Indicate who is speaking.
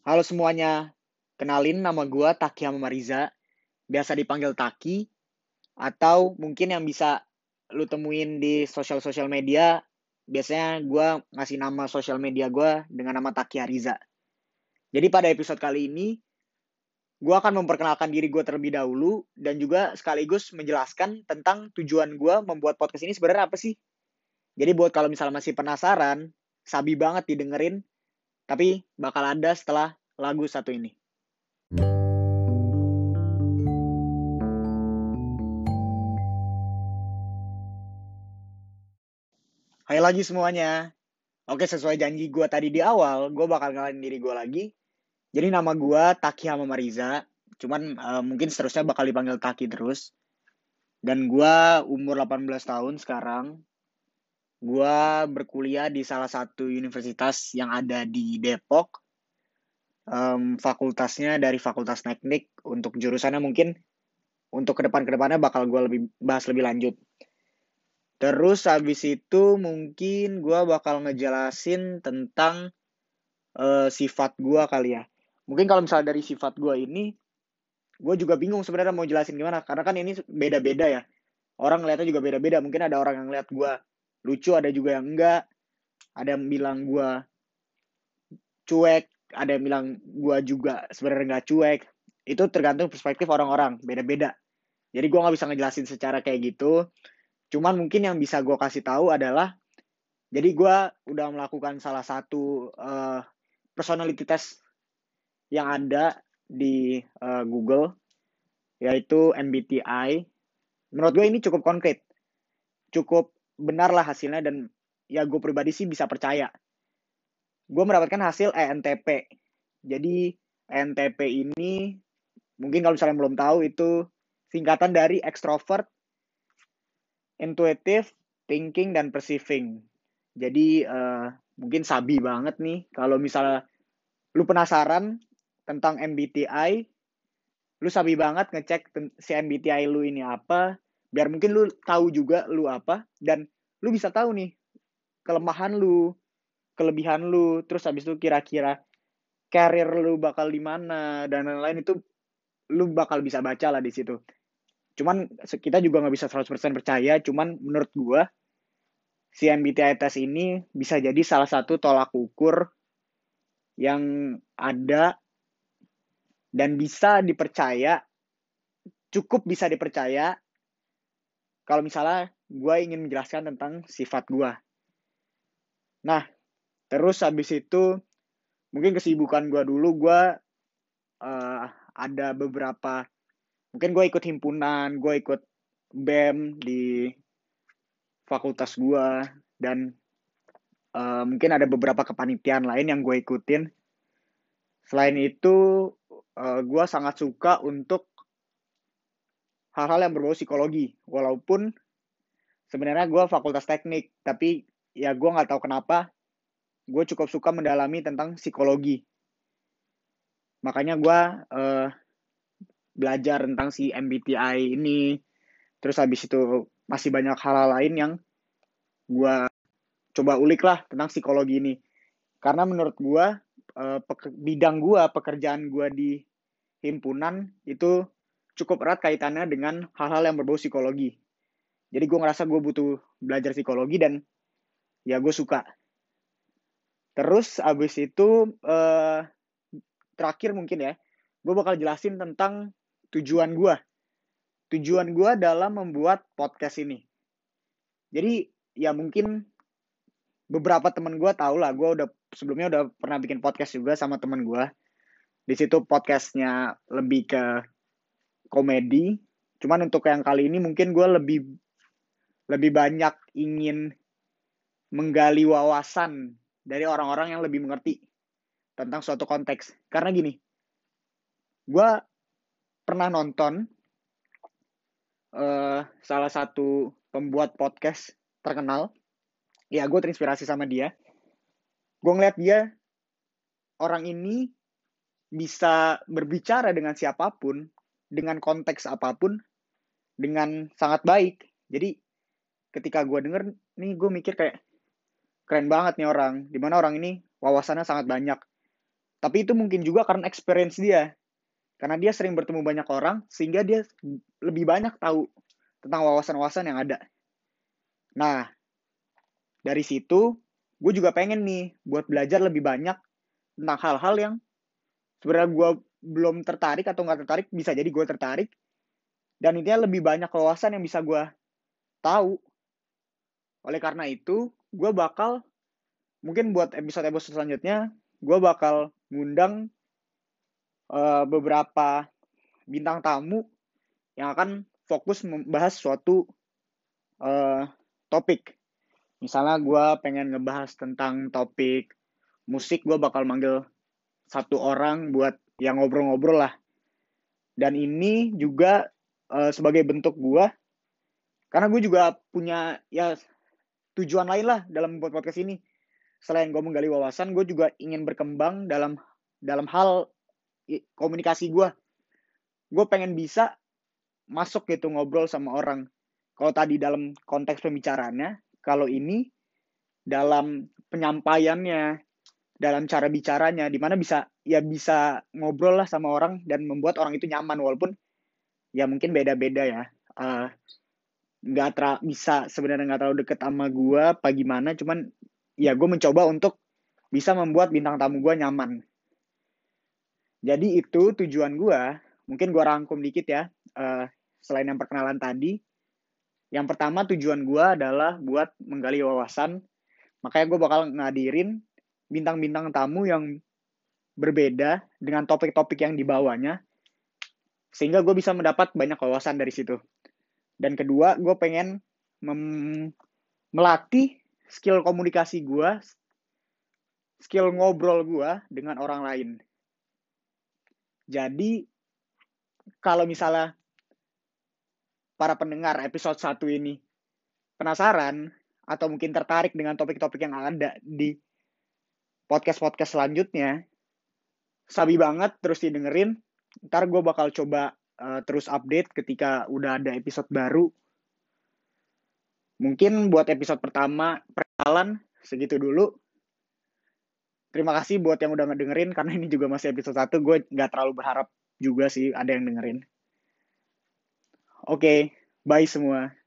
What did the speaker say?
Speaker 1: Halo semuanya, kenalin nama gue Taki Mariza, biasa dipanggil Taki, atau mungkin yang bisa lu temuin di sosial-sosial media, biasanya gue ngasih nama sosial media gue dengan nama Taki Ariza. Jadi pada episode kali ini, gue akan memperkenalkan diri gue terlebih dahulu, dan juga sekaligus menjelaskan tentang tujuan gue membuat podcast ini sebenarnya apa sih. Jadi buat kalau misalnya masih penasaran, sabi banget didengerin, tapi bakal ada setelah lagu satu ini. Hai lagi semuanya. Oke, sesuai janji gue tadi di awal, gue bakal kenalin diri gue lagi. Jadi nama gue Taki Hama Mariza. Cuman uh, mungkin seterusnya bakal dipanggil Taki terus. Dan gue umur 18 tahun sekarang. Gue berkuliah di salah satu universitas yang ada di Depok um, fakultasnya dari fakultas teknik untuk jurusannya mungkin untuk ke depan ke depannya bakal gue lebih bahas lebih lanjut. Terus habis itu mungkin gue bakal ngejelasin tentang uh, sifat gue kali ya. Mungkin kalau misalnya dari sifat gue ini, gue juga bingung sebenarnya mau jelasin gimana. Karena kan ini beda-beda ya. Orang ngeliatnya juga beda-beda. Mungkin ada orang yang ngeliat gue lucu, ada juga yang enggak. Ada yang bilang gue cuek, ada yang bilang gue juga sebenarnya nggak cuek. Itu tergantung perspektif orang-orang beda-beda. Jadi gue nggak bisa ngejelasin secara kayak gitu. Cuman mungkin yang bisa gue kasih tahu adalah jadi gue udah melakukan salah satu uh, personality test yang ada di uh, Google yaitu MBTI menurut gue ini cukup konkret. Cukup benar lah hasilnya dan ya gue pribadi sih bisa percaya gue mendapatkan hasil ENTP. Jadi ENTP ini mungkin kalau misalnya belum tahu itu singkatan dari extrovert, intuitive, thinking dan perceiving. Jadi uh, mungkin sabi banget nih kalau misalnya lu penasaran tentang MBTI, lu sabi banget ngecek si MBTI lu ini apa, biar mungkin lu tahu juga lu apa dan lu bisa tahu nih kelemahan lu, kelebihan lu terus habis itu kira-kira karir lu bakal di mana dan lain-lain itu lu bakal bisa baca lah di situ. Cuman kita juga nggak bisa 100% percaya cuman menurut gua si MBTI test ini bisa jadi salah satu tolak ukur yang ada dan bisa dipercaya cukup bisa dipercaya kalau misalnya gue ingin menjelaskan tentang sifat gue. Nah, Terus habis itu mungkin kesibukan gue dulu gue uh, ada beberapa mungkin gue ikut himpunan, gue ikut BEM di fakultas gue dan uh, mungkin ada beberapa kepanitiaan lain yang gue ikutin. Selain itu, uh, eh, gue sangat suka untuk hal-hal yang berbau psikologi. Walaupun sebenarnya gue fakultas teknik, tapi ya gue nggak tahu kenapa gue cukup suka mendalami tentang psikologi. Makanya gue uh, belajar tentang si MBTI ini. Terus habis itu masih banyak hal-hal lain yang gue coba ulik lah tentang psikologi ini. Karena menurut gue, uh, bidang gue, pekerjaan gue di himpunan itu cukup erat kaitannya dengan hal-hal yang berbau psikologi. Jadi gue ngerasa gue butuh belajar psikologi dan ya gue suka Terus abis itu uh, terakhir mungkin ya, gue bakal jelasin tentang tujuan gue. Tujuan gue dalam membuat podcast ini. Jadi ya mungkin beberapa temen gue tau lah, gue udah sebelumnya udah pernah bikin podcast juga sama temen gue. Di situ podcastnya lebih ke komedi. Cuman untuk yang kali ini mungkin gue lebih lebih banyak ingin menggali wawasan dari orang-orang yang lebih mengerti tentang suatu konteks. Karena gini, gue pernah nonton uh, salah satu pembuat podcast terkenal. Ya, gue terinspirasi sama dia. Gue ngeliat dia, orang ini bisa berbicara dengan siapa pun, dengan konteks apa pun, dengan sangat baik. Jadi, ketika gue denger, nih gue mikir kayak, keren banget nih orang. Di mana orang ini wawasannya sangat banyak. Tapi itu mungkin juga karena experience dia. Karena dia sering bertemu banyak orang, sehingga dia lebih banyak tahu tentang wawasan-wawasan yang ada. Nah, dari situ, gue juga pengen nih buat belajar lebih banyak tentang hal-hal yang sebenarnya gue belum tertarik atau nggak tertarik, bisa jadi gue tertarik. Dan intinya lebih banyak wawasan yang bisa gue tahu. Oleh karena itu, gue bakal, mungkin buat episode-episode selanjutnya, gue bakal ngundang uh, beberapa bintang tamu yang akan fokus membahas suatu uh, topik. Misalnya gue pengen ngebahas tentang topik musik, gue bakal manggil satu orang buat yang ngobrol-ngobrol lah. Dan ini juga uh, sebagai bentuk gue, karena gue juga punya ya tujuan lain lah dalam membuat podcast ini. Selain gue menggali wawasan, gue juga ingin berkembang dalam dalam hal komunikasi gue. Gue pengen bisa masuk gitu ngobrol sama orang. Kalau tadi dalam konteks pembicaraannya, kalau ini dalam penyampaiannya, dalam cara bicaranya, di mana bisa ya bisa ngobrol lah sama orang dan membuat orang itu nyaman walaupun ya mungkin beda-beda ya. Uh, nggak tra bisa sebenarnya nggak terlalu deket sama gue apa gimana cuman ya gue mencoba untuk bisa membuat bintang tamu gue nyaman jadi itu tujuan gue. Mungkin gue rangkum dikit ya. Uh, selain yang perkenalan tadi. Yang pertama tujuan gue adalah buat menggali wawasan. Makanya gue bakal ngadirin bintang-bintang tamu yang berbeda dengan topik-topik yang dibawanya. Sehingga gue bisa mendapat banyak wawasan dari situ. Dan kedua, gue pengen melatih skill komunikasi gue, skill ngobrol gue dengan orang lain. Jadi kalau misalnya para pendengar episode 1 ini penasaran atau mungkin tertarik dengan topik-topik yang ada di podcast-podcast selanjutnya, sabi banget terus didengerin. Ntar gue bakal coba uh, terus update ketika udah ada episode baru. Mungkin buat episode pertama perkenalan segitu dulu. Terima kasih buat yang udah ngedengerin karena ini juga masih episode 1 gue nggak terlalu berharap juga sih ada yang dengerin. Oke okay, bye semua